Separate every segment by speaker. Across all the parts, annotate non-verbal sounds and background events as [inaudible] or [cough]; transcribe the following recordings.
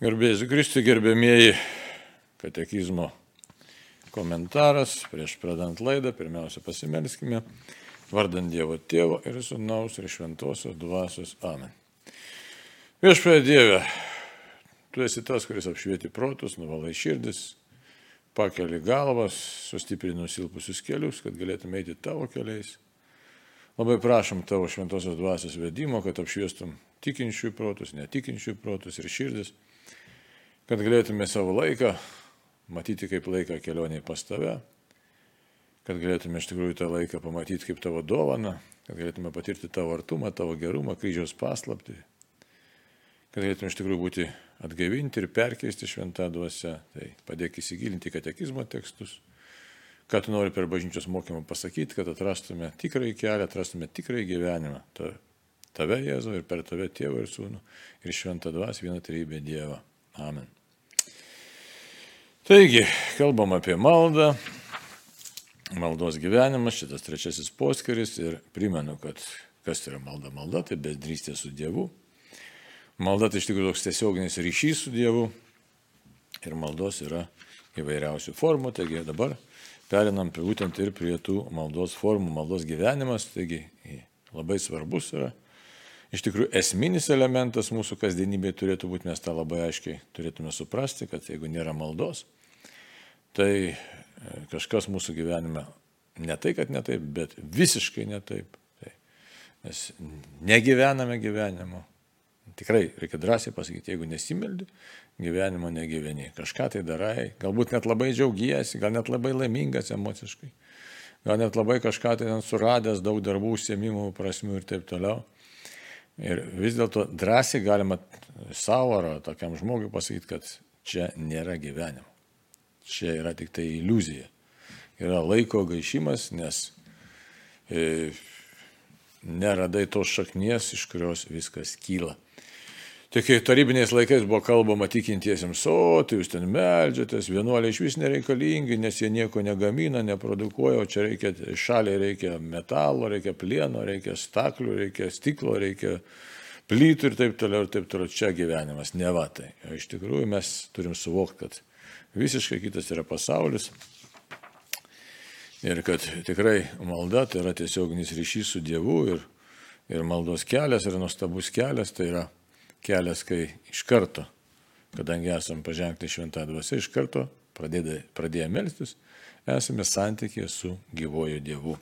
Speaker 1: Gerbėjai Kristui, gerbėmieji katekizmo komentaras. Prieš pradant laidą, pirmiausia pasimelskime. Vardant Dievo Tėvo ir Sūnaus ir Šventosios Dvasios. Amen. Viešpatie Dieve, tu esi tas, kuris apšvieti protus, nuvalai širdis, pakeli galvas, sustiprini nusilpusius kelius, kad galėtume eiti tavo keliais. Labai prašom tavo Šventosios Dvasios vedimo, kad apšviestum tikinčiųjų protus, netikinčiųjų protus ir širdis kad galėtume savo laiką matyti kaip laiką kelioniai pas tave, kad galėtume iš tikrųjų tą laiką pamatyti kaip tavo dovaną, kad galėtume patirti tavo artumą, tavo gerumą, kryžiaus paslapti, kad galėtume iš tikrųjų būti atgaivinti ir perkeisti šventą dvasę. Tai padėk įsigilinti katekizmo tekstus, ką tu nori per bažnyčios mokymą pasakyti, kad atrastume tikrąjį kelią, atrastume tikrąjį gyvenimą. Ta, tave, Jėzau, ir per tave tėvą ir sūnų, ir šventą dvasę vieną trybę Dievą. Amen. Taigi, kalbam apie maldą, maldos gyvenimas, šitas trečiasis poskiris ir primenu, kad kas yra malda? Malda tai bendrystė su Dievu. Malda tai iš tikrųjų toks tiesioginis ryšys su Dievu ir maldos yra įvairiausių formų, taigi dabar perinam būtent ir prie tų maldos formų, maldos gyvenimas, taigi labai svarbus yra. Iš tikrųjų, esminis elementas mūsų kasdienybėje turėtų būti, mes tą labai aiškiai turėtume suprasti, kad jeigu nėra maldos, tai e, kažkas mūsų gyvenime ne tai, kad ne taip, bet visiškai ne taip. Tai mes negyvename gyvenimo. Tikrai reikia drąsiai pasakyti, jeigu nesimeldi, gyvenimo negyveni. Kažką tai darai, galbūt net labai džiaugiesi, gal net labai laimingas emociškai, gal net labai kažką tai suradęs, daug darbų, užsiemimų, prasmių ir taip toliau. Ir vis dėlto drąsiai galima savo ar tokiam žmogui pasakyti, kad čia nėra gyvenimo čia yra tik tai iliuzija. Yra laiko gaišimas, nes e, neradai tos šaknies, iš kurios viskas kyla. Tik kai tarybiniais laikais buvo kalbama tikintiesiems, o tai jūs ten melžiatės, vienuoliai iš vis nereikalingi, nes jie nieko negamina, neprodukuoja, o čia reikia, šaliai reikia metalo, reikia plieno, reikia staklių, reikia stiklo, reikia plytų ir taip toliau, ir taip toliau. Čia gyvenimas, ne va tai. O iš tikrųjų mes turim suvokti, kad visiškai kitas yra pasaulis. Ir kad tikrai malda tai yra tiesioginis ryšys su Dievu ir, ir maldos kelias yra nuostabus kelias, tai yra kelias, kai iš karto, kadangi esame pažengti šventą dvasę, iš karto pradėję, pradėję melstis, esame santykėje su gyvoju Dievu.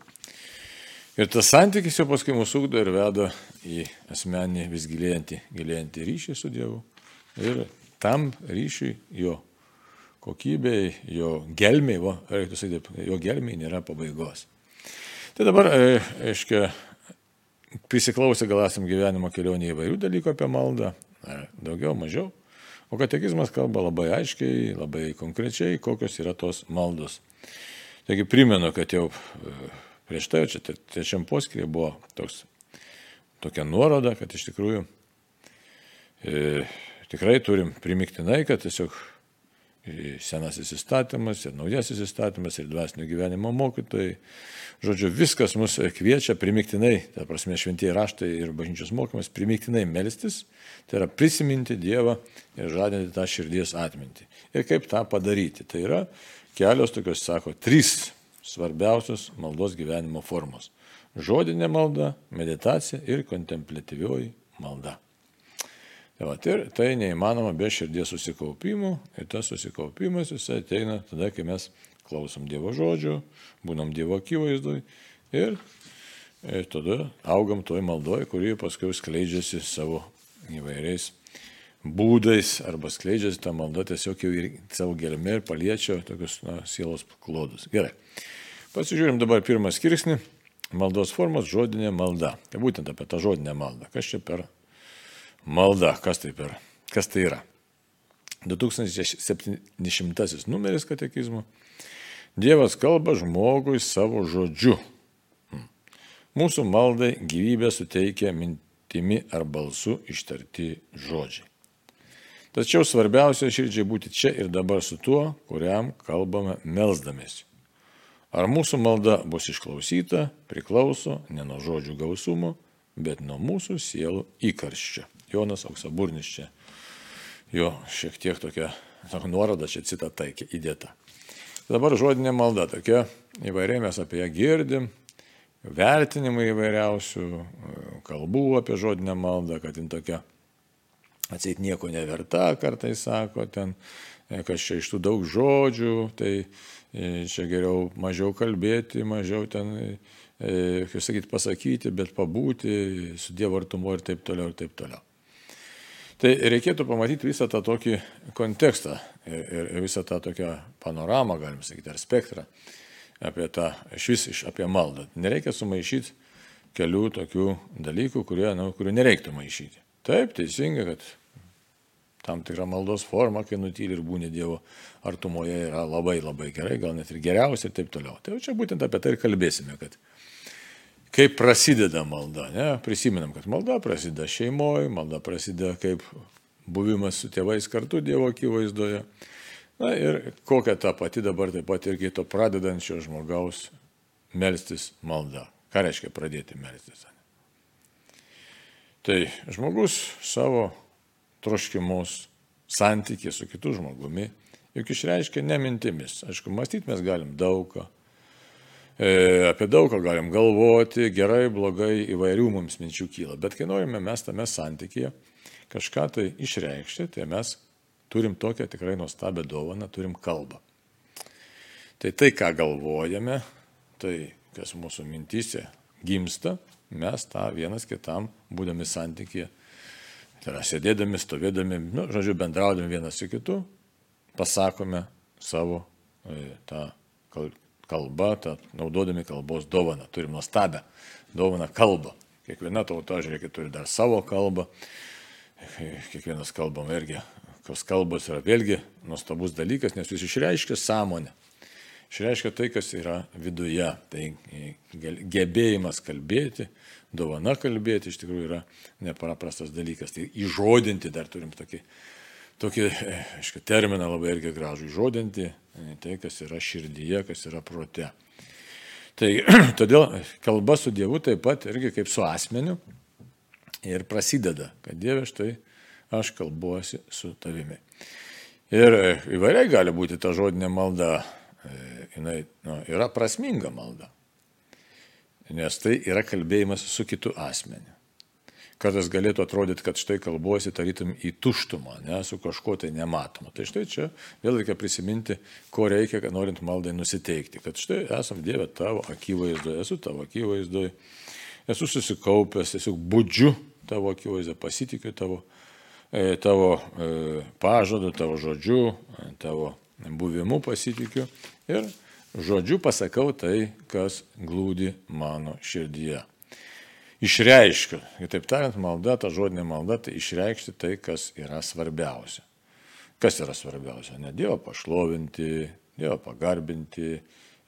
Speaker 1: Ir tas santykis jau paskui mūsų ugdo ir veda į asmenį vis gilėjantį, gilėjantį ryšį su Dievu. Ir tam ryšiui jo kokybei, jo gelmiai, va, reiktų sakyti, jo gelmiai nėra pabaigos. Tai dabar, e, aiškiai, prisiklausę gal esam gyvenimo kelionėje įvairių dalykų apie maldą, daugiau, mažiau, o katekizmas kalba labai aiškiai, labai konkrečiai, kokios yra tos maldos. Taigi primenu, kad jau e, prieš tai, čia trečiam poskiriai buvo toks, tokia nuoroda, kad iš tikrųjų e, tikrai turim primiktinai, kad tiesiog senasis įstatymas, ir naujasis įstatymas, ir dvasinio gyvenimo mokytojai. Žodžiu, viskas mus kviečia primiktinai, ta prasme šventieji raštai ir bažnyčios mokymas, primiktinai melstis, tai yra prisiminti Dievą ir žadinti tą širdies atmintį. Ir kaip tą padaryti? Tai yra kelios tokios, sako, trys svarbiausios maldos gyvenimo formos. Žodinė malda, meditacija ir kontemplatyvioji malda. Tai, va, ir tai neįmanoma be širdies susikaupimų ir tas susikaupimas jisai ateina tada, kai mes klausom Dievo žodžių, būnam Dievo akivaizdui ir, ir tada augam toj maldoj, kuri paskui skleidžiasi savo įvairiais būdais arba skleidžiasi tą maldą tiesiog jau ir savo gelmė ir paliečia tokius na, sielos klodus. Gerai. Pasižiūrim dabar pirmą skirsnį. Maldos formos žodinė malda. Tai būtent apie tą žodinę maldą. Kas čia per Malda, kas tai, per, kas tai yra? 2700 numeris katekizmo. Dievas kalba žmogui savo žodžiu. Hmm. Mūsų maldai gyvybę suteikia mintimi ar balsu ištarti žodžiai. Tačiau svarbiausia širdžiai būti čia ir dabar su tuo, kuriam kalbame melzdamėsi. Ar mūsų malda bus išklausyta, priklauso ne nuo žodžių gausumo, bet nuo mūsų sielų įkarščio. Jonas Auksaburnis čia jo šiek tiek tokia nuoroda čia citata įdėta. Dabar žodinė malda tokia, įvairiai mes apie ją girdim, vertinimai įvairiausių, kalbų apie žodinę maldą, kad jin tokia atseit nieko neverta, kartais sako, ten, e, kas čia iš tų daug žodžių, tai e, čia geriau mažiau kalbėti, mažiau ten, e, kaip sakyti, pasakyti, bet pabūti su Dievo artumu ir taip toliau, ir taip toliau. Tai reikėtų pamatyti visą tą tokį kontekstą ir, ir visą tą tokią panoramą, galim sakyti, ar spektrą apie tą, iš vis iš apie maldą. Nereikia sumaišyti kelių tokių dalykų, kurie, nu, kurių nereiktų maišyti. Taip, teisinga, kad tam tikra maldos forma, kai nutyli ir būni Dievo artumoje, yra labai labai gerai, gal net ir geriausia ir taip toliau. Tai čia būtent apie tai ir kalbėsime, kad kaip prasideda malda. Ne? Prisimenam, kad malda prasideda šeimoje, malda prasideda kaip buvimas su tėvais kartu Dievo akivaizdoje. Na ir kokia ta pati dabar taip pat irgi to pradedančio žmogaus melstis malda. Ką reiškia pradėti melstis? Tai žmogus savo troškimus, santykį su kitu žmogumi, juk išreiškia ne mintimis. Aišku, mąstyti mes galim daugą, apie daug ką galim galvoti, gerai, blogai, įvairių mums minčių kyla. Bet kai norime mes tame santykėje kažką tai išreikšti, tai mes turim tokią tikrai nuostabią dovaną, turim kalbą. Tai tai, ką galvojame, tai kas mūsų mintysė gimsta, mes tą vienas kitam, būdami santykėje, tai yra sėdėdami, stovėdami, nu, žodžiu, bendraudami vienas su kitu, pasakome savo e, tą kalba, ta, naudodami kalbos dovaną. Turim nuostabę dovaną kalbą. Kiekviena tauta, žiūrėkit, turi dar savo kalbą. Kiekvienas kalbam irgi, kas kalbos yra vėlgi nuostabus dalykas, nes jis išreiškia sąmonę. Išreiškia tai, kas yra viduje. Tai gebėjimas kalbėti, dovana kalbėti iš tikrųjų yra nepaprastas dalykas. Tai įžodinti dar turim tokį tokį, aišku, terminą labai irgi gražų įžodinti, tai kas yra širdyje, kas yra prote. Tai [clears throat] todėl kalba su Dievu taip pat irgi kaip su asmeniu ir prasideda, kad Dieve štai aš kalbuosi su tavimi. Ir įvairiai gali būti ta žodinė malda, jinai nu, yra prasminga malda, nes tai yra kalbėjimas su kitu asmeniu kartais galėtų atrodyti, kad štai kalbuosi tarytum į tuštumą, ne, su kažkuo tai nematoma. Tai štai čia vėl reikia prisiminti, ko reikia, kad norint maldai nusiteikti. Kad štai esam Dieve tavo akivaizdoje, esu tavo akivaizdoje, esu susikaupęs, tiesiog budžiu tavo akivaizdoje, pasitikiu tavo, e, tavo e, pažadu, tavo žodžiu, e, tavo buvimu pasitikiu ir žodžiu pasakau tai, kas glūdi mano širdyje išreiškiu. Kitaip tariant, malda, ta žodinė malda, tai išreikšti tai, kas yra svarbiausia. Kas yra svarbiausia? Ne Dievo pašlovinti, Dievo pagarbinti,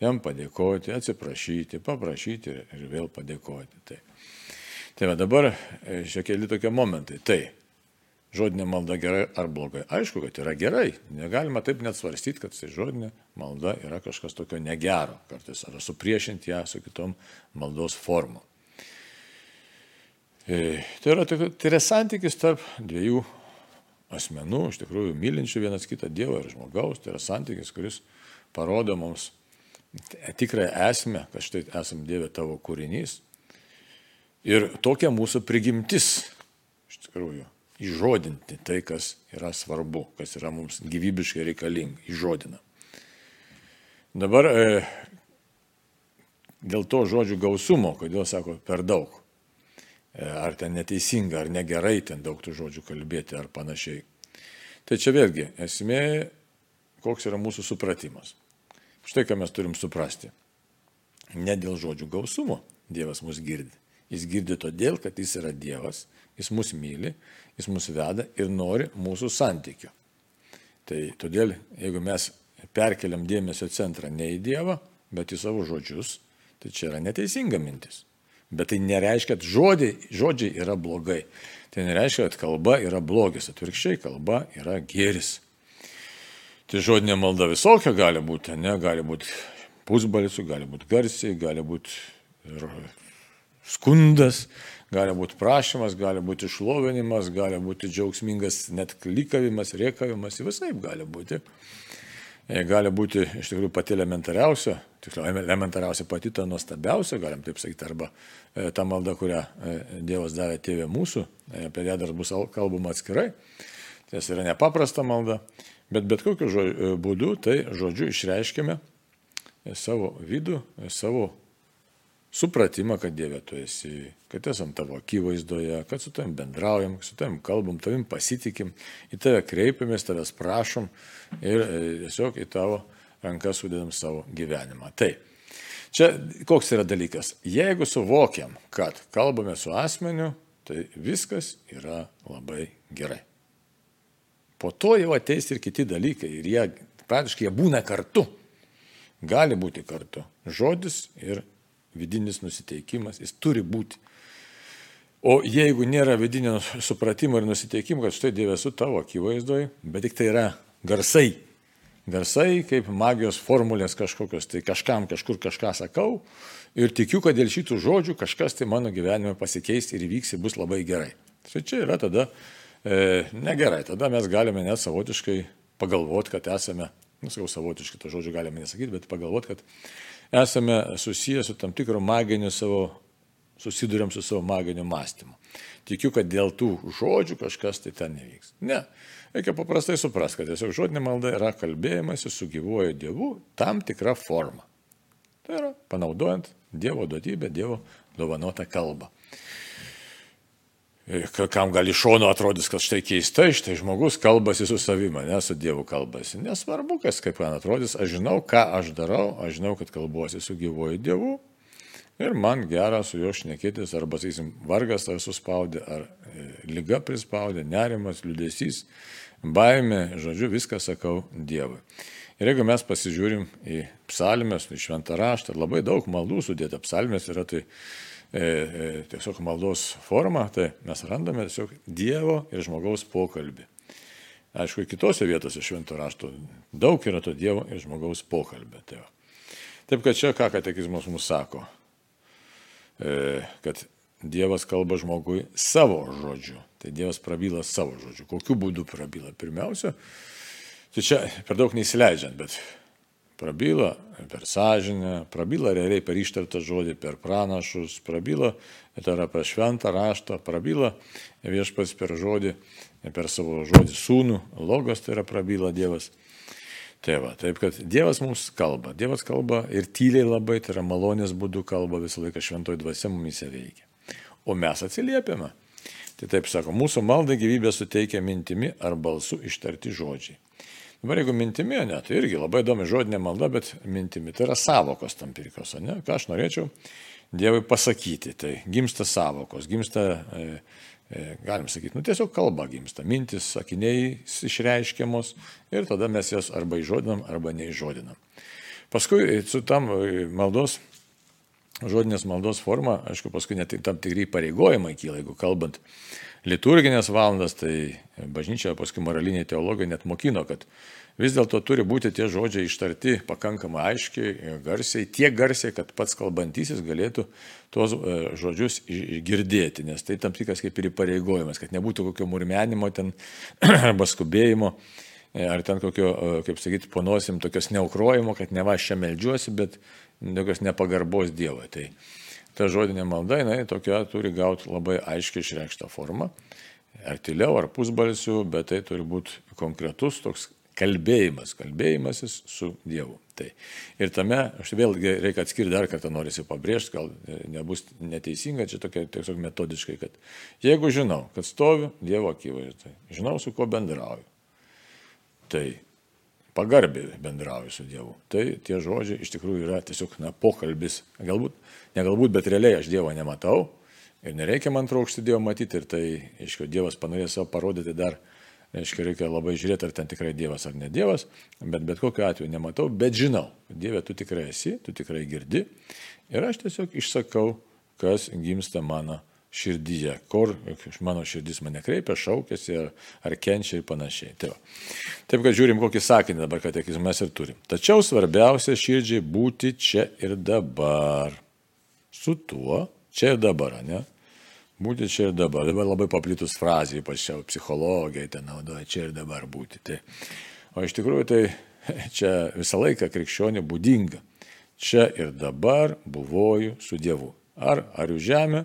Speaker 1: jam padėkoti, atsiprašyti, paprašyti ir, ir vėl padėkoti. Tai, tai va dabar e, šiek keli tokie momentai. Tai žodinė malda gerai ar blogai? Aišku, kad yra gerai. Negalima taip net svarstyti, kad tai žodinė malda yra kažkas tokio negero kartais, ar supriešinti ją su kitom maldos formom. E, tai yra, tai yra santykis tarp dviejų asmenų, iš tikrųjų mylinčių vienas kitą Dievą ir žmogaus. Tai yra santykis, kuris parodo mums tikrąją esmę, kad štai esame Dieve tavo kūrinys. Ir tokia mūsų prigimtis, iš tikrųjų, įžodinti tai, kas yra svarbu, kas yra mums gyvybiškai reikalinga, įžodina. Dabar e, dėl to žodžių gausumo, kodėl sako per daug. E, ar ten neteisinga, ar negerai ten daug tų žodžių kalbėti ar panašiai. Tai čia vėlgi esmė, koks yra mūsų supratimas. Štai ką mes turim suprasti. Ne dėl žodžių gausumo Dievas mus girdi. Jis girdi todėl, kad jis yra Dievas, jis mus myli, jis mus veda ir nori mūsų santykių. Tai todėl, jeigu mes perkeliam dėmesio centrą ne į Dievą, bet į savo žodžius, tai čia yra neteisinga mintis. Bet tai nereiškia, kad žodžiai, žodžiai yra blogai. Tai nereiškia, kad kalba yra blogis. Atvirkščiai, kalba yra geris. Tai žodinė malda visokia gali būti, ne, gali būti pusbalsių, gali būti garsiai, gali būti ir skundas, gali būti prašymas, gali būti išlovinimas, gali būti džiaugsmingas net klikavimas, riekavimas, visai gali būti. E, gali būti iš tikrųjų pati elementariausia, tiksliau, elementariausia pati ta nuostabiausia, galim taip sakyti, arba e, ta malda, kurią e, Dievas davė tėvė mūsų, apie ją dar bus kalbama atskirai. Tai yra nepaprasta malda, bet bet kokiu būdu tai žodžiu išreiškime savo vidų, savo supratimą, kad Dieve tu esi, kad esam tavo akivaizdoje, kad su tavim bendraujam, su tavim kalbam, tavim pasitikim, į tave kreipiamės, tavęs prašom ir e, tiesiog į tavo rankas sudedam savo gyvenimą. Tai, čia koks yra dalykas. Jeigu suvokiam, kad kalbame su asmeniu, tai viskas yra labai gerai. Po to jau ateis ir kiti dalykai ir jie praktiškai jie būna kartu. Gali būti kartu. Žodis ir vidinis nusiteikimas, jis turi būti. O jeigu nėra vidinio supratimo ir nusiteikimo, kad štai Dieve su tavo akivaizdoje, bet tik tai yra garsai, garsai kaip magijos formulės kažkokios, tai kažkam kažkur kažką sakau ir tikiu, kad dėl šitų žodžių kažkas tai mano gyvenime pasikeis ir įvyks ir bus labai gerai. Tai čia yra tada e, negerai, tada mes galime net savotiškai pagalvoti, kad esame, nusakau savotiškai, to žodžio galime nesakyti, bet pagalvoti, kad esame susiję su tam tikru maginiu savo, susidurėm su savo maginiu mąstymu. Tikiu, kad dėl tų žodžių kažkas tai ten nevyks. Ne. Reikia paprastai suprasti, kad tiesiog žodinė malda yra kalbėjimas su gyvuoju Dievu tam tikra forma. Tai yra panaudojant Dievo duotybę, Dievo dovanotą kalbą kam gali šono atrodys, kad štai keistai, štai žmogus kalbasi su savimi, ne su Dievu kalbasi. Nesvarbu, kas kaip man atrodys, aš žinau, ką aš darau, aš žinau, kad kalbuosi su gyvoju Dievu ir man gera su juo šnekėtis, arba, sakysim, vargas ar suspaudė, ar e, lyga prispaudė, nerimas, liudesys, baimė, žodžiu, viską sakau Dievui. Ir jeigu mes pasižiūrim į psalmės, į šventą raštą, labai daug maldų sudėta psalmės yra tai tiesiog maldos formą, tai mes randame tiesiog Dievo ir žmogaus pokalbį. Aišku, kitose vietose švento rašto daug yra to Dievo ir žmogaus pokalbio. Tai Taip kad čia ką katekizmas mums sako, e, kad Dievas kalba žmogui savo žodžiu. Tai Dievas prabyla savo žodžiu. Kokiu būdu prabyla? Pirmiausia, tai čia per daug neįsileidžiant, bet prabyla per sąžinę, prabyla realiai per ištartą žodį, per pranašus, prabyla, tai yra per šventą raštą, prabyla viešpas per žodį, per savo žodį sūnų, logos tai yra prabyla Dievas. Tai va, taip kad Dievas mums kalba, Dievas kalba ir tyliai labai, tai yra malonės būdu kalba, visą laiką šventoji dvasia mumise veikia. O mes atsiliepiame. Tai taip sako, mūsų malda gyvybę suteikia mintimi ar balsu ištarti žodžiai. Dabar jeigu mintimi, ne, tai irgi labai įdomi žodinė malda, bet mintimi tai yra savokos tam pirkos, ne, ką aš norėčiau Dievui pasakyti. Tai gimsta savokos, gimsta, e, e, galim sakyti, nu tiesiog kalba gimsta, mintis, sakiniai išreiškiamos ir tada mes jas arba įžodinam, arba neižodinam. Paskui su tam e, maldos žodinės maldos forma, aišku, paskui net tam tikrai pareigojimai kyla, jeigu kalbant liturginės valandas, tai bažnyčia, paskui moraliniai teologai net mokino, kad vis dėlto turi būti tie žodžiai ištarti pakankamai aiškiai, garsiai, tiek garsiai, kad pats kalbantysis galėtų tuos e, žodžius girdėti, nes tai tam tikras kaip ir įpareigojimas, kad nebūtų kokio murmenimo ten [clears throat] arba skubėjimo. E, ar ten kokio, e, kaip sakyti, ponosim, tokios neukrojimo, kad ne va aš čia melžiuosi, bet tokios nepagarbos Dievui. Tai ta žodinė malda, jinai tokia turi gauti labai aiškiai išreikštą formą. Ar tyliau, ar pusbalsiu, bet tai turi būti konkretus toks kalbėjimas, kalbėjimasis su Dievu. Tai. Ir tame, aš vėlgi reikia atskirti dar kartą, norisi pabrėžti, gal nebus neteisinga, čia tokia tiesiog metodiškai, kad jeigu žinau, kad stoviu Dievo akivaizdoje, žinau, su kuo bendrauju, tai pagarbiai bendrauju su Dievu. Tai tie žodžiai iš tikrųjų yra tiesiog na, pokalbis. Galbūt, ne galbūt, bet realiai aš Dievo nematau ir nereikia man trokšti Dievo matyti ir tai, aišku, Dievas panorės savo parodyti dar, aišku, reikia labai žiūrėti, ar ten tikrai Dievas ar ne Dievas, bet bet kokiu atveju nematau, bet žinau, Dieve, tu tikrai esi, tu tikrai girdi ir aš tiesiog išsakau, kas gimsta mano širdyje, kur mano širdis mane kreipia, šaukėsi ar, ar kenčia ir panašiai. Tai va. Taip, kad žiūrim, kokį sakinį dabar katekizmą mes ir turim. Tačiau svarbiausia širdžiai būti čia ir dabar. Su tuo, čia ir dabar, ne? Būti čia ir dabar. Dabar labai paplitus frazė, ypač čia psichologai ten naudoja čia ir dabar būti. Tai, o iš tikrųjų tai [laughs] čia visą laiką krikščionė būdinga. Čia ir dabar buvoju su Dievu. Ar ar už žemę,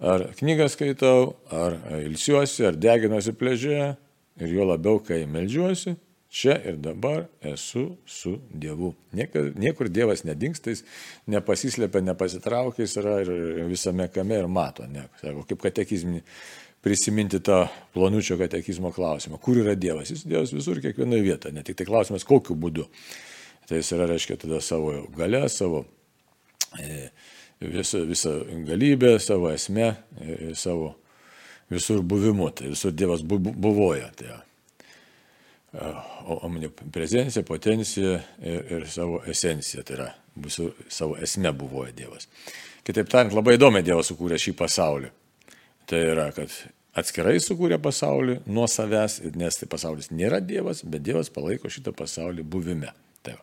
Speaker 1: ar knygą skaitau, ar ilsiuosi, ar deginuosi pležėje. Ir jo labiau, kai melžiuosi, Čia ir dabar esu su Dievu. Niekur, niekur Dievas nedingsta, jis nepasislėpia, nepasitraukia, jis yra ir visame kame ir mato. Ne, sako, kaip katekizminį prisiminti tą plonučio katekizmo klausimą. Kur yra Dievas? Jis Dievas visur, kiekvienoje vietoje. Ne tik tai klausimas, kokiu būdu. Tai jis yra, reiškia, tada savo galę, savo e, visą, visą galybę, savo esmę, savo visur buvimu. Tai visur Dievas bu, buvoja. Tai, omniprezencija, potencija ir, ir savo esencija, tai yra visų, savo esme buvo Dievas. Kitaip tariant, labai įdomi Dievas sukūrė šį pasaulį. Tai yra, kad atskirai sukūrė pasaulį nuo savęs, nes tai pasaulis nėra Dievas, bet Dievas palaiko šitą pasaulį buvime. Tai.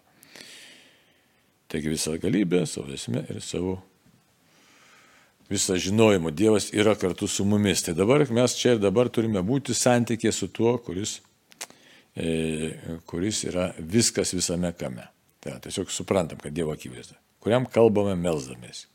Speaker 1: Taigi visa galybė, savo esmė ir savo visą žinojimą. Dievas yra kartu su mumis. Tai dabar mes čia ir dabar turime būti santykė su tuo, kuris E, kuris yra viskas visame kame. Tai tiesiog suprantam, kad Dievo akivaizda, kuriam kalbame melzdamėsi.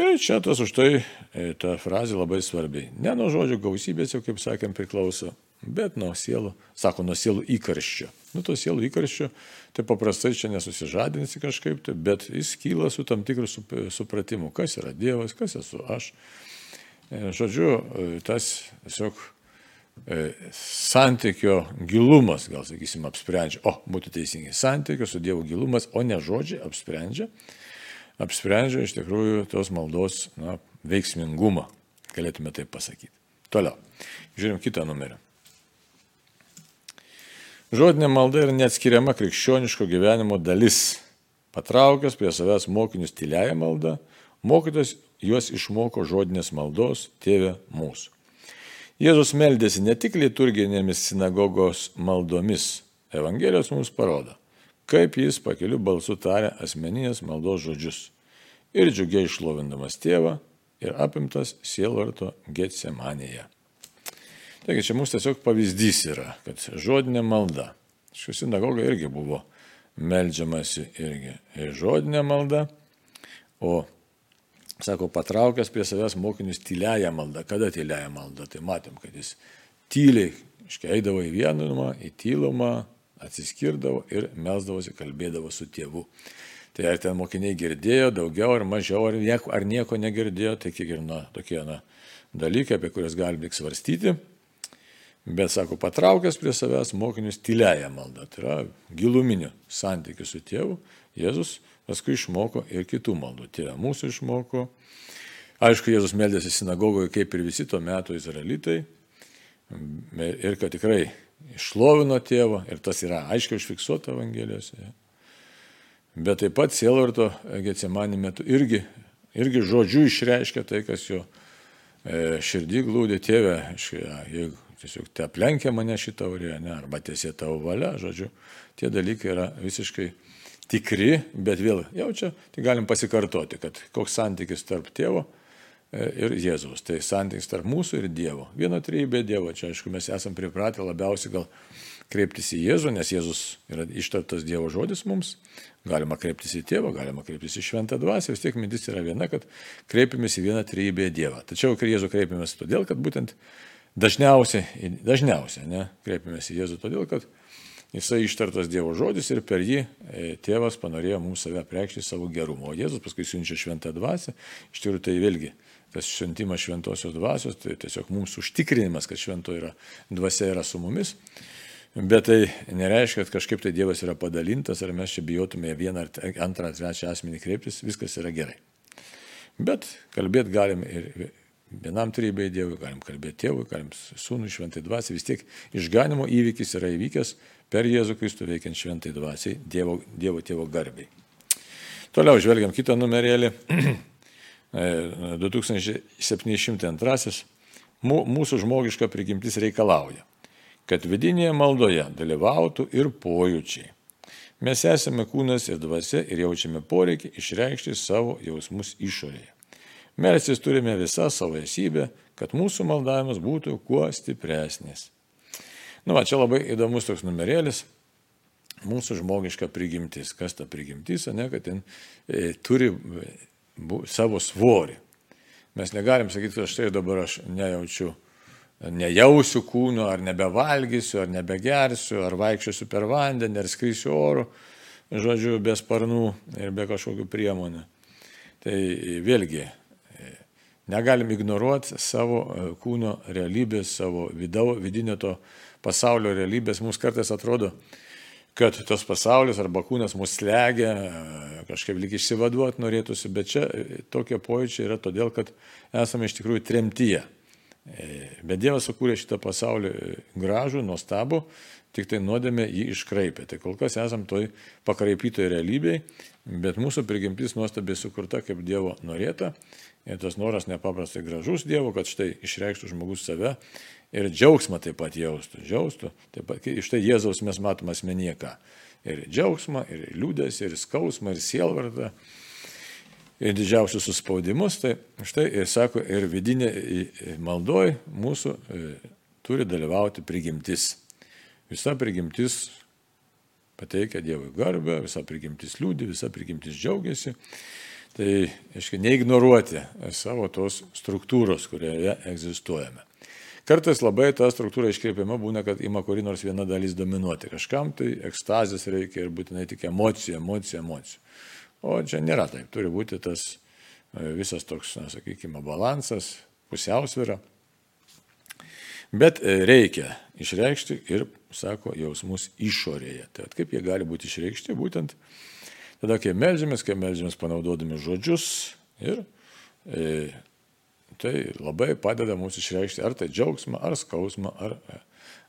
Speaker 1: Ir čia tas už tai e, ta frazė labai svarbi. Ne nuo žodžio gausybės, jau kaip sakėm, priklauso, bet nuo sielų, sako, nuo sielų įkarščio. Nu, to sielų įkarščio, tai paprastai čia nesusižadinsi kažkaip, tai, bet jis kyla su tam tikru supratimu, kas yra Dievas, kas esu aš. E, žodžiu, tas tiesiog E, santykio gilumas, gal sakysim, apsprendžia, o būtų teisingai, santykio su Dievo gilumas, o ne žodžiai apsprendžia, apsprendžia iš tikrųjų tos maldos na, veiksmingumą, galėtume taip pasakyti. Toliau, žiūrim kitą numerį. Žodinė malda yra neatskiriama krikščioniško gyvenimo dalis. Patraukęs prie savęs mokinius tyliaja malda, mokytas juos išmoko žodinės maldos tėvė mūsų. Jėzus meldėsi ne tik liturginėmis sinagogos maldomis. Evangelijos mums parodo, kaip jis pakeliu balsu tarė asmeninės maldos žodžius. Ir džiugiai išlovindamas tėvą ir apimtas sielvarto getsemanėje. Taigi čia mums tiesiog pavyzdys yra, kad žodinė malda. Šių sinagoga irgi buvo melžiamasi irgi ir žodinė malda, o sako, patraukęs prie savęs mokinius tyliają maldą. Kada tyliają maldą? Tai matėm, kad jis tyliai, iškai eidavo į vienumą, į tylumą, atsiskirdavo ir melsdavosi, kalbėdavo su tėvu. Tai ar ten mokiniai girdėjo daugiau ar mažiau, ar nieko, ar nieko negirdėjo, tai kiek ir na, tokie na, dalykai, apie kuriuos galim tik svarstyti. Bet, sako, patraukęs prie savęs mokinius tyliają maldą, tai yra giluminių santykių su tėvu, Jėzus Paskui išmoko ir kitų maldų. Tėvė mūsų išmoko. Aišku, Jėzus meldėsi sinagogoje kaip ir visi tuo metu izraelitai. Ir kad tikrai išlovino tėvą. Ir tas yra aiškiai užfiksuota Evangelijose. Bet taip pat sielvarto Getsemanį metu irgi, irgi žodžiu išreiškia tai, kas jo e, širdį glūdė tėvė. Jeigu tiesiog te aplenkia mane šitą taurė, ne, arba tiesiai tavo valia, žodžiu, tie dalykai yra visiškai tikri, bet vėl jau čia tai galim pasikartoti, kad koks santykis tarp tėvo e, ir Jėzaus. Tai santykis tarp mūsų ir Dievo. Vieno trybė Dievo. Čia aišku, mes esame pripratę labiausiai gal kreiptis į Jėzų, nes Jėzus yra ištartas Dievo žodis mums. Galima kreiptis į tėvą, galima kreiptis į šventą dvasę, vis tiek mintis yra viena, kad kreipiamės į vieną trybę Dievą. Tačiau į Jėzų kreipiamės todėl, kad būtent dažniausiai, dažniausiai ne, kreipiamės į Jėzų todėl, kad Jisai ištartas Dievo žodis ir per jį e, tėvas panorėjo mums save preikšti savo gerumo. O Jėzus paskui siunčia šventą dvasę. Iš tikrųjų tai vėlgi tas šventimas šventosios dvasios, tai tiesiog mums užtikrinimas, kad švento yra, dvasia yra su mumis. Bet tai nereiškia, kad kažkaip tai Dievas yra padalintas, ar mes čia bijotume vieną, ar antrą, ar trečią asmenį kreiptis, viskas yra gerai. Bet kalbėti galim ir vienam trybei Dievui, galim kalbėti tėvui, galim sūnui, šventai dvasiai, vis tiek išganimo įvykis yra įvykęs per Jėzų Kristų veikiant šventai dvasiai, Dievo, Dievo tėvo garbiai. Toliau žvelgiam kitą numerėlį. [clears throat] 2702. Mūsų žmogiška prigimtis reikalauja, kad vidinėje maldoje dalyvautų ir pojūčiai. Mes esame kūnas ir dvasia ir jaučiame poreikį išreikšti savo jausmus išorėje. Melsis turime visą savo esybę, kad mūsų maldavimas būtų kuo stipresnis. Nu, va, čia labai įdomus toks numerėlis. Mūsų žmogiška prigimtis. Kas ta prigimtis, ne, kad ten e, turi bu, savo svorį. Mes negalim sakyti, kad štai dabar aš nejaučiu, nejausiu kūno, ar nebevalgysiu, ar nebegersiu, ar vaikščiosiu per vandenį, ar skrisiu oru, žodžiu, be sparnų ir be kažkokių priemonių. Tai vėlgi, Negalim ignoruoti savo e, kūno realybės, savo vidau, vidinio to pasaulio realybės. Mums kartais atrodo, kad tas pasaulis arba kūnas mus slegia, e, kažkaip lyg išsivaduoti norėtųsi, bet čia e, tokie pojūčiai yra todėl, kad esame iš tikrųjų tremtyje. Bet Dievas sukūrė šitą pasaulį gražų, nuostabų, tik tai nuodėmė jį iškraipė. Tai kol kas esam toj pakraipytoj realybėj, bet mūsų prigimtis nuostabiai sukurta kaip Dievo norėta Ir tas noras nepaprastai gražus Dievo, kad štai išreikštų žmogus save ir džiaugsmą taip pat jaustų. Džiaustų, taip pat iš tai Jėzaus mes matome asmenyje ką. Ir džiaugsmą, ir liūdės, ir skausmą, ir sielvartą, ir didžiausius suspaudimus. Tai štai ir sako, ir vidinė maldoj mūsų e, turi dalyvauti prigimtis. Visa prigimtis pateikia Dievui garbę, visa prigimtis liūdė, visa prigimtis džiaugiasi. Tai, aiškiai, neignoruoti savo tos struktūros, kurioje egzistuojame. Kartais labai ta struktūra iškreipiama būna, kad ima kuri nors viena dalis dominuoti. Kažkam tai ekstazės reikia ir būtinai tik emocija, emocija, emocija. O čia nėra taip. Turi būti tas e, visas toks, na, sakykime, balansas, pusiausvėra. Bet e, reikia išreikšti ir, sako, jausmus išorėje. Tai kaip jie gali būti išreikšti, būtent Tada, kai melžiamės, kai melžiamės panaudodami žodžius ir e, tai labai padeda mums išreikšti ar tai džiaugsmą, ar skausmą, ar,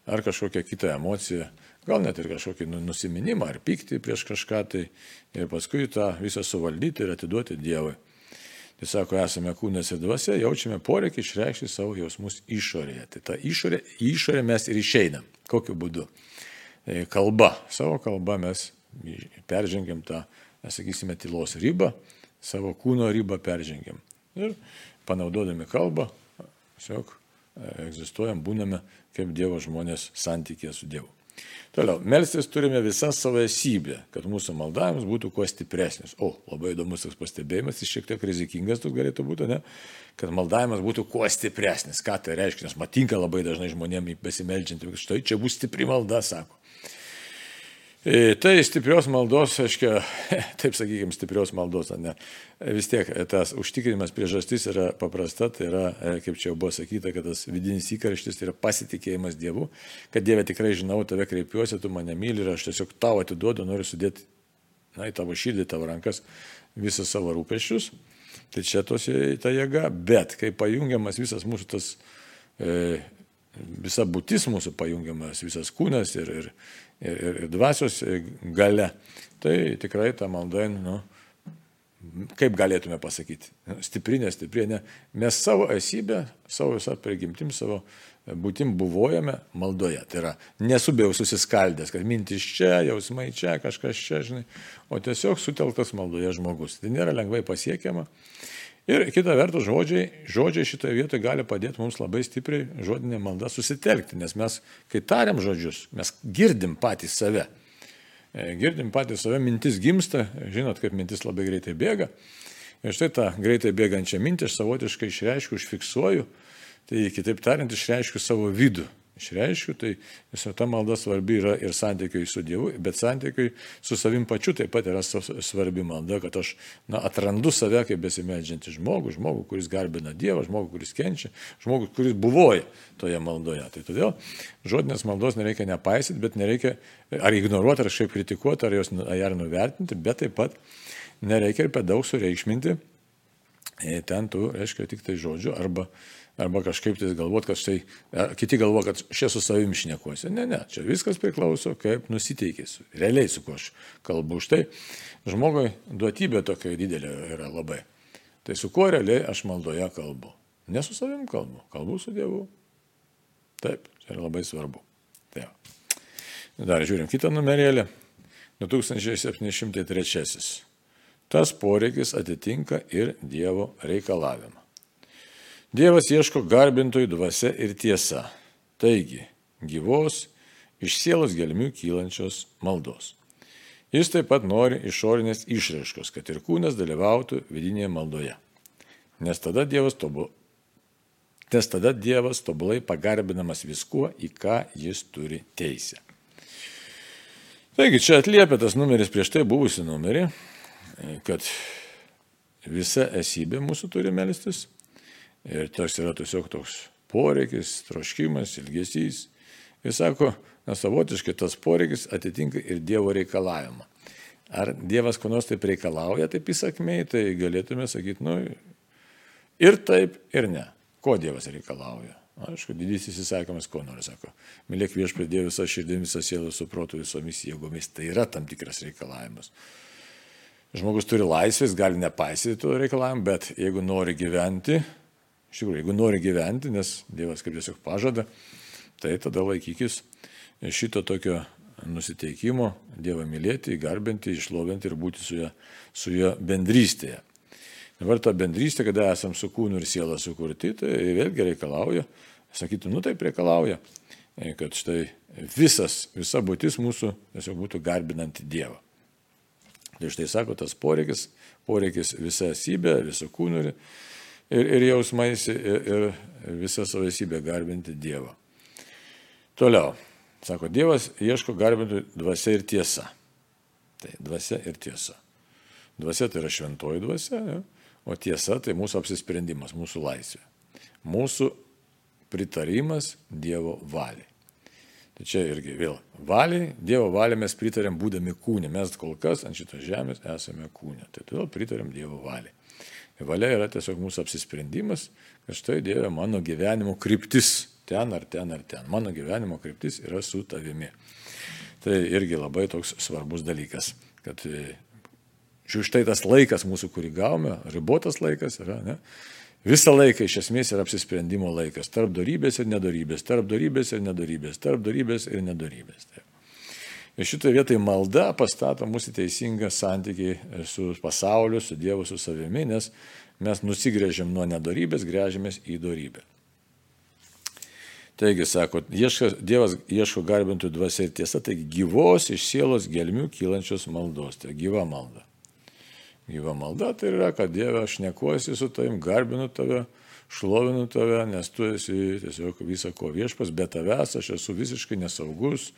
Speaker 1: ar kažkokią kitą emociją, gal net ir kažkokį nu, nusiminimą ar pyktį prieš kažką, tai ir paskui tą visą suvaldyti ir atiduoti Dievui. Tai sako, esame kūnas ir dvasia, jaučiame poreikį išreikšti savo jausmus išorėje. Tai tą išorę, išorę mes ir išeinam. Kokiu būdu? E, kalba. Savo kalba mes peržengiam tą sakysime, tylos ribą, savo kūno ribą peržengiam. Ir panaudodami kalbą, tiesiog e, egzistuojam, būname kaip Dievo žmonės santykė su Dievu. Toliau, melstis turime visą savo esybę, kad mūsų maldavimas būtų kuo stipresnis. O, labai įdomus tas pastebėjimas, jis šiek tiek rizikingas tu galėtų būti, ne? Kad maldavimas būtų kuo stipresnis. Ką tai reiškia? Nes matinka labai dažnai žmonėms besimeldžiant, štai čia bus stipri malda, sako. E, tai stiprios maldos, aiškiai, [laughs] taip sakykime, stiprios maldos, ne. Vis tiek tas užtikrinimas priežastis yra paprasta, tai yra, e, kaip čia jau buvo sakyta, kad tas vidinis įkarštis tai yra pasitikėjimas Dievu, kad Dieve tikrai žinau, tave kreipiuosi, tu mane myli ir aš tiesiog tau atiduodu, noriu sudėti, na, į tavo širdį, tavo rankas visą savo rūpešius. Tai čia tos ta jėga, bet kai pajungiamas visas mūsų tas, e, visa būtis mūsų pajungiamas, visas kūnas ir, ir, ir, ir, dvasios gale, tai tikrai ta malda, nu, kaip galėtume pasakyti, stipri, nestipri, ne. Mes savo esybę, savo visą prigimtim, savo būtim buvojame maldoje. Tai yra nesubėjau susiskaldęs, kad mintis čia, jausmai čia, kažkas čia, žinai, o tiesiog sutelktas maldoje žmogus. Tai nėra lengvai pasiekiama. Ir kita vertus, žodžiai, žodžiai šitoje vietoje gali padėti mums labai stipriai žodinė malda susitelkti, nes mes, kai tariam žodžius, mes girdim patys save. E, girdim patys save, mintis gimsta, žinot, kaip mintis labai greitai bėga. Ir štai tą greitai bėgančią mintį aš savotiškai išreiškiu, užfiksuoju, tai kitaip tariant, išreiškiu savo vidų išreiškiu, tai visą ta malda svarbi yra ir santykiai su Dievu, bet santykiai su savim pačiu taip pat yra svarbi malda, kad aš na, atrandu save kaip besimedžiantį žmogų, žmogų, kuris garbina Dievą, žmogų, kuris kenčia, žmogų, kuris buvoja toje maldoje. Tai todėl žodinės maldos nereikia nepaisyti, bet nereikia ar ignoruoti, ar kažkaip kritikuoti, ar jos ar nuvertinti, bet taip pat nereikia ir per daug sureikšminti e, ten tų, reiškia, tik tai žodžių arba arba kažkaip tai galvoti, kad štai, kiti galvo, kad čia su savimi šnekuosi. Ne, ne, čia viskas priklauso, kaip nusiteikėsiu, realiai su kuo aš kalbu. Štai žmogui duotybė tokia didelė yra labai. Tai su kuo realiai aš maldoje kalbu? Ne su savim kalbu, kalbu su Dievu. Taip, čia yra labai svarbu. Tai Dar žiūrim kitą numerėlį. 2703. tas poreikis atitinka ir Dievo reikalavimą. Dievas ieško garbintojų dvasia ir tiesa. Taigi, gyvos, iš sielos gelmių kylančios maldos. Jis taip pat nori išorinės išraiškos, kad ir kūnas dalyvautų vidinėje maldoje. Nes tada Dievas, tobu, nes tada dievas tobulai pagarbinamas viskuo, į ką jis turi teisę. Taigi čia atliepia tas numeris prieš tai buvusi numerį, kad visa esybė mūsų turi melstis. Ir tas yra tiesiog toks poreikis, troškimas, ilgesys. Jis sako, na savotiškai tas poreikis atitinka ir Dievo reikalavimą. Ar Dievas ko nors taip reikalauja, taip įsakmiai, tai galėtume sakyti, nu, ir taip, ir ne. Ko Dievas reikalauja? Aišku, didysis įsakymas, ko nori, sako. Mylėk viešpatį Dievą visą širdimi, visą sielą, su protu, visomis jėgomis. Tai yra tam tikras reikalavimas. Žmogus turi laisvės, gali nepaisyti to reikalavimo, bet jeigu nori gyventi, iš tikrųjų, jeigu nori gyventi, nes Dievas kaip tiesiog pažada, tai tada laikykis šito tokio nusiteikimo Dievą mylėti, garbinti, išlovinti ir būti su juo, su juo bendrystėje. Dabar ta bendrystė, kada esam su kūnu ir siela sukurti, tai vėlgi reikalauja, sakytų, nu taip reikalauja, kad štai visas, visa būtis mūsų tiesiog būtų garbinanti Dievą. Tai štai sako tas poreikis, poreikis visa esybė, visų kūnų ir, ir, ir jausmais ir, ir visa savo esybė garbinti Dievą. Toliau, sako, Dievas ieško garbinti dvasia ir tiesa. Tai dvasia ir tiesa. Dvasia tai yra šventoji dvasia, ja? O tiesa tai mūsų apsisprendimas, mūsų laisvė. Mūsų pritarimas Dievo valiai. Tai čia irgi vėl valiai, Dievo valiai mes pritarėm būdami kūne. Mes kol kas ant šitos žemės esame kūne. Tai todėl pritarėm Dievo valiai. Valia yra tiesiog mūsų apsisprendimas, kad štai Dieve mano gyvenimo kryptis ten ar ten ar ten. Mano gyvenimo kryptis yra su tavimi. Tai irgi labai toks svarbus dalykas, kad Štai tas laikas mūsų, kurį gavome, ribotas laikas yra, ne? Visą laiką iš esmės yra apsisprendimo laikas. Tarp darybės ir nedarybės, tarp darybės ir nedarybės, tarp darybės ir nedarybės. Taip. Ir šitoje vietoje malda pastato mūsų teisingą santykį su pasauliu, su Dievu, su savimi, nes mes nusigrėžiam nuo nedarybės, grėžiamės į darybę. Taigi, sako, ieška, Dievas ieško garbintų dvasia ir tiesa, taigi gyvos iš sielos gelmių kylančios maldos, tai gyva malda. Gyva malda tai yra, kad Dieve aš nekuosi su tavim, garbinu tave, šlovinu tave, nes tu esi tiesiog visą ko viešpas, be tavęs aš esu visiškai nesaugus,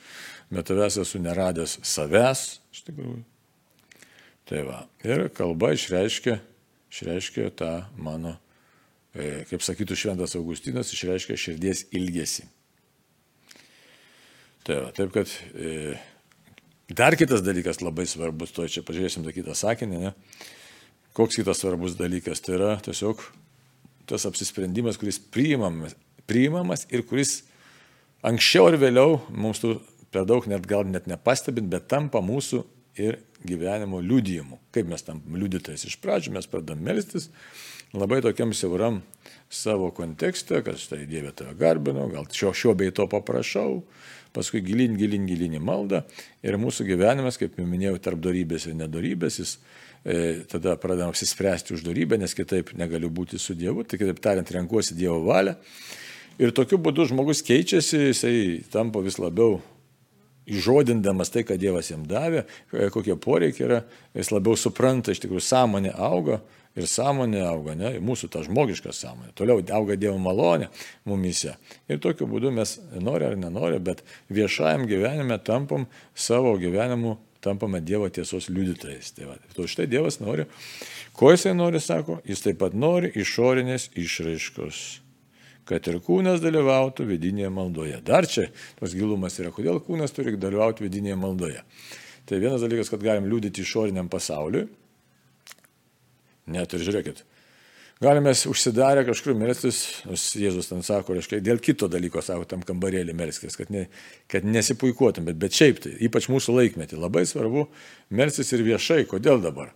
Speaker 1: be tavęs esu neradęs savęs, iš tikrųjų. Tai va. Ir kalba išreiškia, išreiškia tą mano, e, kaip sakytų Šventas Augustinas, išreiškia širdies ilgesį. Tai va, taip kad e, Dar kitas dalykas labai svarbus, to čia pažiūrėsim tą kitą sakinį, ne? Koks kitas svarbus dalykas, tai yra tiesiog tas apsisprendimas, kuris priimamas, priimamas ir kuris anksčiau ar vėliau mums tų per daug net gal net nepastebint, bet tampa mūsų ir gyvenimo liudijimu. Kaip mes tampam liudytais iš pradžių, mes pradam melstis labai tokiam siauram savo kontekste, kad štai Dieve tave garbino, gal šio, šio bei to paprašau, paskui gilin, gilin, gilin į maldą ir mūsų gyvenimas, kaip jau minėjau, tarp darybės ir nedorybės, jis e, tada pradedam apsispręsti už darybę, nes kitaip negaliu būti su Dievu, tai kitaip tariant, renkuosi Dievo valią. Ir tokiu būdu žmogus keičiasi, jisai tampa vis labiau įžodindamas tai, ką Dievas jam davė, e, kokie poreikiai yra, jis labiau supranta, iš tikrųjų sąmonė auga ir sąmonė auga, ne, mūsų ta žmogiška sąmonė. Toliau auga Dievo malonė mumise. Ir tokiu būdu mes, nori ar nenori, bet viešajam gyvenime tampam savo gyvenimu, tampame Dievo tiesos liudytojais. Tai va, to štai Dievas nori. Ko jisai nori, sako, jis taip pat nori išorinės išraiškos kad ir kūnas dalyvautų vidinėje maldoje. Dar čia tos gilumas yra, kodėl kūnas turi dalyvauti vidinėje maldoje. Tai vienas dalykas, kad galim liūdėti išoriniam pasauliui, Net ir žiūrėkit. Galime užsidarę kažkur melstis, Jėzus ten sako, reiškia, dėl kito dalyko savo tam kambarėlį melskis, kad, ne, kad nesipuikuotum, bet, šiaip tai, ypač mūsų laikmetį, labai svarbu melstis ir viešai. Kodėl dabar?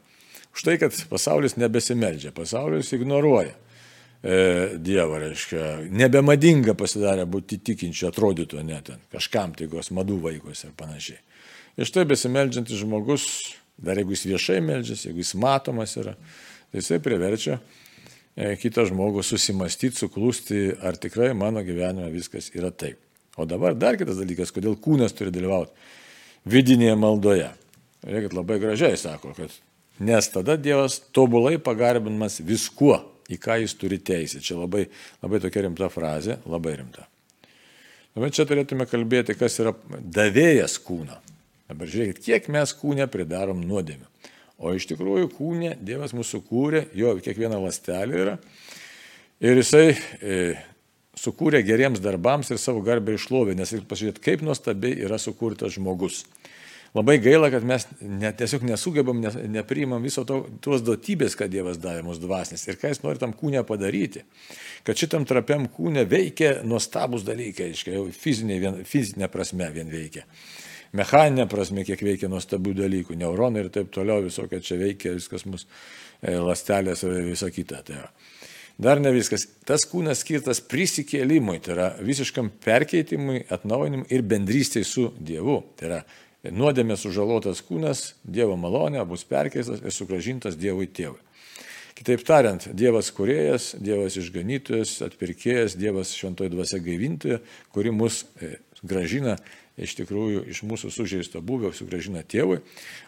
Speaker 1: Už tai, kad pasaulis nebesimeldžia, pasaulis ignoruoja Dievą, reiškia, nebemadinga pasidarė būti tikinčiu, atrodytų net ten, kažkam tai gos madų vaikus ir panašiai. Ir štai besimeldžiantis žmogus Dar jeigu jis viešai meldžiasi, jeigu jis matomas yra, tai jisai priverčia e, kitą žmogų susimastyti, suklūsti, ar tikrai mano gyvenime viskas yra taip. O dabar dar kitas dalykas, kodėl kūnas turi dalyvauti vidinėje maldoje. Reikia labai gražiai sako, kad nes tada Dievas tobulai pagarbinamas viskuo, į ką jis turi teisę. Čia labai, labai tokia rimta frazė, labai rimta. Dabar čia turėtume kalbėti, kas yra davėjas kūno. Dabar žiūrėkit, kiek mes kūne pridarom nuodėmių. O iš tikrųjų kūne Dievas mūsų kūrė, jo kiekviena lastelė yra. Ir jisai e, sukūrė geriems darbams ir savo garbę išlovė, nes pasižiūrėt, kaip nuostabiai yra sukurtas žmogus. Labai gaila, kad mes net tiesiog nesugebam, ne, nepriimam viso to, tuos duotybės, kad Dievas davė mūsų dvasnis ir ką jis nori tam kūnę padaryti. Kad šitam trapiam kūnė veikia nuostabus dalykai, aiškiai, jau fizinė, vien, fizinė prasme vien veikia. Mechaninė prasme, kiek veikia nuostabių dalykų, neuronai ir taip toliau, visokia čia veikia, viskas mūsų e, lastelės ir visa kita. Tai yra. Dar ne viskas. Tas kūnas skirtas prisikėlimui, tai yra visiškam perkeitimui, atnaujinimui ir bendrystėj su Dievu. Tai yra nuodėmė sužalotas kūnas, Dievo malonė bus perkeistas ir sugražintas Dievui tėvui. Kitaip tariant, Dievas kuriejas, Dievas išganytojas, atpirkėjas, Dievas šventoji dvasia gaivintoja, kuri mus e, gražina iš tikrųjų iš mūsų sužeisto buvio, sugražina tėvui,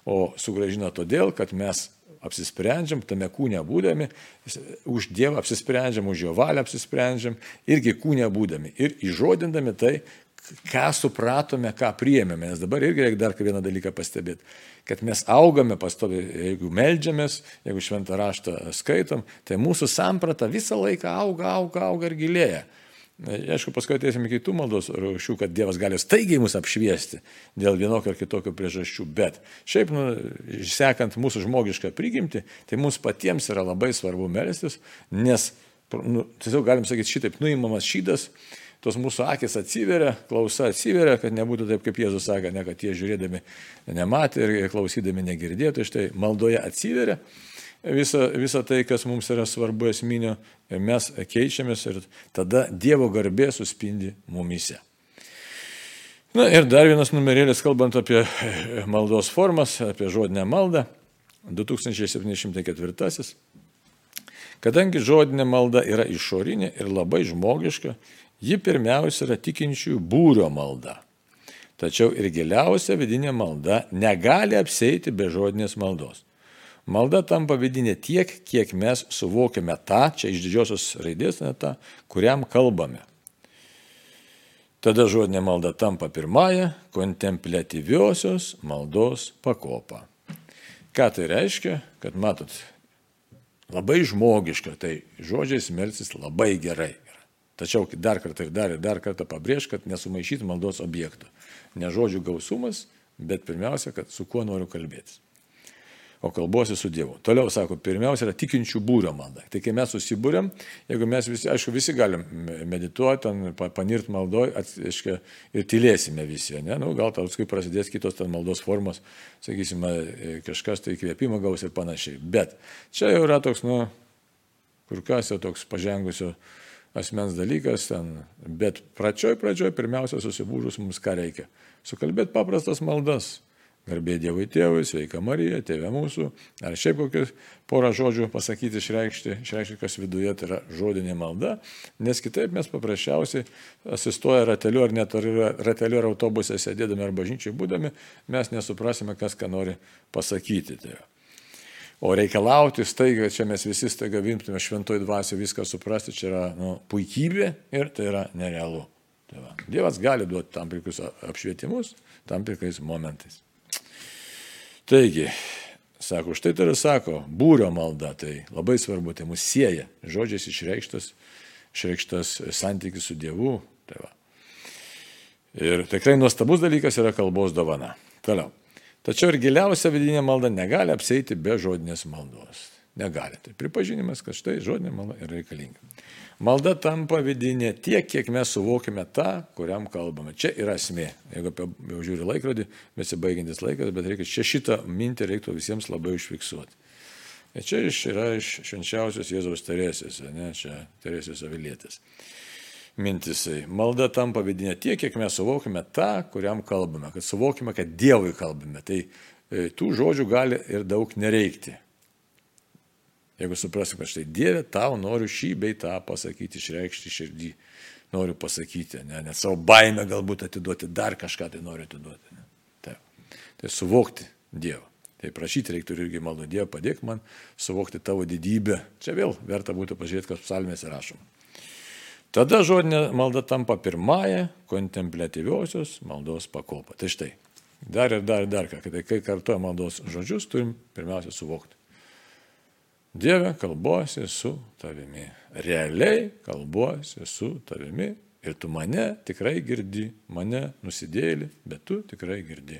Speaker 1: o sugražina todėl, kad mes apsisprendžiam, tame kūne būdami, už Dievą apsisprendžiam, už Jo valią apsisprendžiam, irgi kūne būdami ir įžodindami tai, ką supratome, ką priėmėme. Nes dabar irgi reikia dar vieną dalyką pastebėti, kad mes augame pastovi, jeigu melžiamės, jeigu šventą raštą skaitom, tai mūsų samprata visą laiką auga, auga, auga ir gilėja. Aišku, paskui ateisime kitų maldos rūšių, kad Dievas gali staigiai mus apšviesti dėl vienokio ar kitokio priežasčių, bet šiaip, nu, sekant mūsų žmogišką prigimtį, tai mums patiems yra labai svarbu melstis, nes, nu, tiesiog galim sakyti šitaip, nuimamas šydas, tos mūsų akis atsiveria, klausa atsiveria, kad nebūtų taip, kaip Jėzus sakė, ne kad jie žiūrėdami nematė ir klausydami negirdėtų, štai maldoje atsiveria visa, visa tai, kas mums yra svarbu esminio ir mes keičiamės ir tada Dievo garbė suspindi mumise. Na ir dar vienas numerėlis, kalbant apie maldos formas, apie žodinę maldą, 2704. Kadangi žodinė malda yra išorinė ir labai žmogiška, Ji pirmiausia yra tikinčiųjų būrio malda. Tačiau ir giliausia vidinė malda negali apseiti be žodinės maldos. Malda tampa vidinė tiek, kiek mes suvokiame tą, čia iš didžiosios raidės, ne tą, kuriam kalbame. Tada žodinė malda tampa pirmąją kontemplatyviosios maldos pakopą. Ką tai reiškia? Kad matot, labai žmogiška, tai žodžiais melsis labai gerai. Tačiau dar kartą ir dar ir dar kartą pabrėž, kad nesumaišyti maldos objektų. Ne žodžių gausumas, bet pirmiausia, kad su kuo noriu kalbėtis. O kalbuosi su Dievu. Toliau sako, pirmiausia yra tikinčių būrio malda. Tai kai mes susibūrėm, jeigu mes visi, aišku, visi galim medituoti, panirt maldoj, aiškia, ir tylėsime visi, ne? Nu, gal tau kai prasidės kitos ten maldos formos, sakysime, kažkas tai įkvėpimą gaus ir panašiai. Bet čia jau yra toks, nu, kur kas jau toks pažengusio asmens dalykas ten. Bet pradžioj, pradžioj, pirmiausia, susibūrus mums ką reikia. Sukalbėti paprastas maldas. Garbė Dievui Tėvui, sveika Marija, Tėvė mūsų. Ar šiaip kokius porą žodžių pasakyti, išreikšti, išreikšti, kas viduje tai yra žodinė malda, nes kitaip mes paprasčiausiai asistuoja rateliu ar net rateliu ar autobuse sėdėdami ar bažnyčiai būdami, mes nesuprasime, kas ką nori pasakyti. Tai O reikalauti staiga, čia mes visi staiga vimtume šventoj dvasio viską suprasti, čia yra nu, puikybė ir tai yra nerealu. Tai va. Dievas gali duoti tam tikrus apšvietimus, tam tikrais momentais. Taigi, sako, štai tai ir sako, būrio malda, tai labai svarbu, tai mus sieja, žodžiais išreikštas, išreikštas santykis su Dievu. Tai va. ir tikrai nuostabus dalykas yra kalbos dovana. Toliau. Tačiau ir giliausia vidinė malda negali apseiti be žodinės maldos. Negali. Tai pripažinimas, kad štai žodinė malda yra reikalinga. Malda tampa vidinė tiek, kiek mes suvokime tą, kuriam kalbame. Čia yra esmė. Jeigu apie, jau žiūri laikrodį, besibaigiantis laikas, bet reikia čia šitą mintį reiktų visiems labai užfiksuoti. Ir čia iš, yra iš švenčiausios Jėzaus Teresės, ne, čia Teresės avilietės mintisai. Malda tampa vidinė tiek, kiek mes suvokime tą, kuriam kalbame, kad suvokime, kad Dievui kalbame. Tai e, tų žodžių gali ir daug nereikti. Jeigu suprasim, kad štai Dieve, tau noriu šį bei tą pasakyti, išreikšti širdį, noriu pasakyti, ne, net savo baimę galbūt atiduoti, dar kažką tai noriu atiduoti. Ne. Tai, tai suvokti Dievą. Tai prašyti reiktų irgi maldo Dievą, padėk man suvokti tavo didybę. Čia vėl verta būtų pažiūrėti, kas psalmėse rašoma. Tada žodinė malda tampa pirmąją kontemplatyviosios maldos pakopą. Tai štai, dar ir dar ir dar ką, kai, kai kartuoja maldos žodžius, turim pirmiausia suvokti. Dieve, kalbuosi su tavimi. Realiai kalbuosi su tavimi ir tu mane tikrai girdi, mane nusidėlį, bet tu tikrai girdi.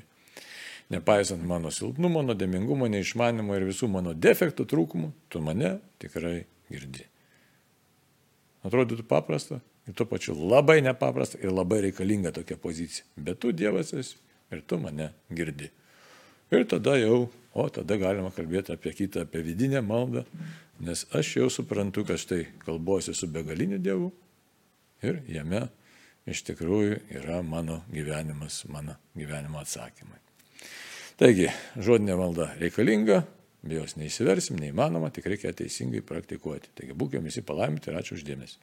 Speaker 1: Nepaisant mano silpnumo, nuodėmingumo, neišmanimo ir visų mano defektų trūkumų, tu mane tikrai girdi. Atrodytų paprasta ir tuo pačiu labai nepaprasta ir labai reikalinga tokia pozicija. Bet tu Dievas esi ir tu mane girdi. Ir tada jau, o tada galima kalbėti apie kitą, apie vidinę maldą, nes aš jau suprantu, kad štai kalbuosi su begaliniu Dievu ir jame iš tikrųjų yra mano gyvenimas, mano gyvenimo atsakymai. Taigi, žodinė malda reikalinga, be jos neįsiversim, neįmanoma, tik reikia teisingai praktikuoti. Taigi būkime visi palaiminti ir ačiū uždėmesi.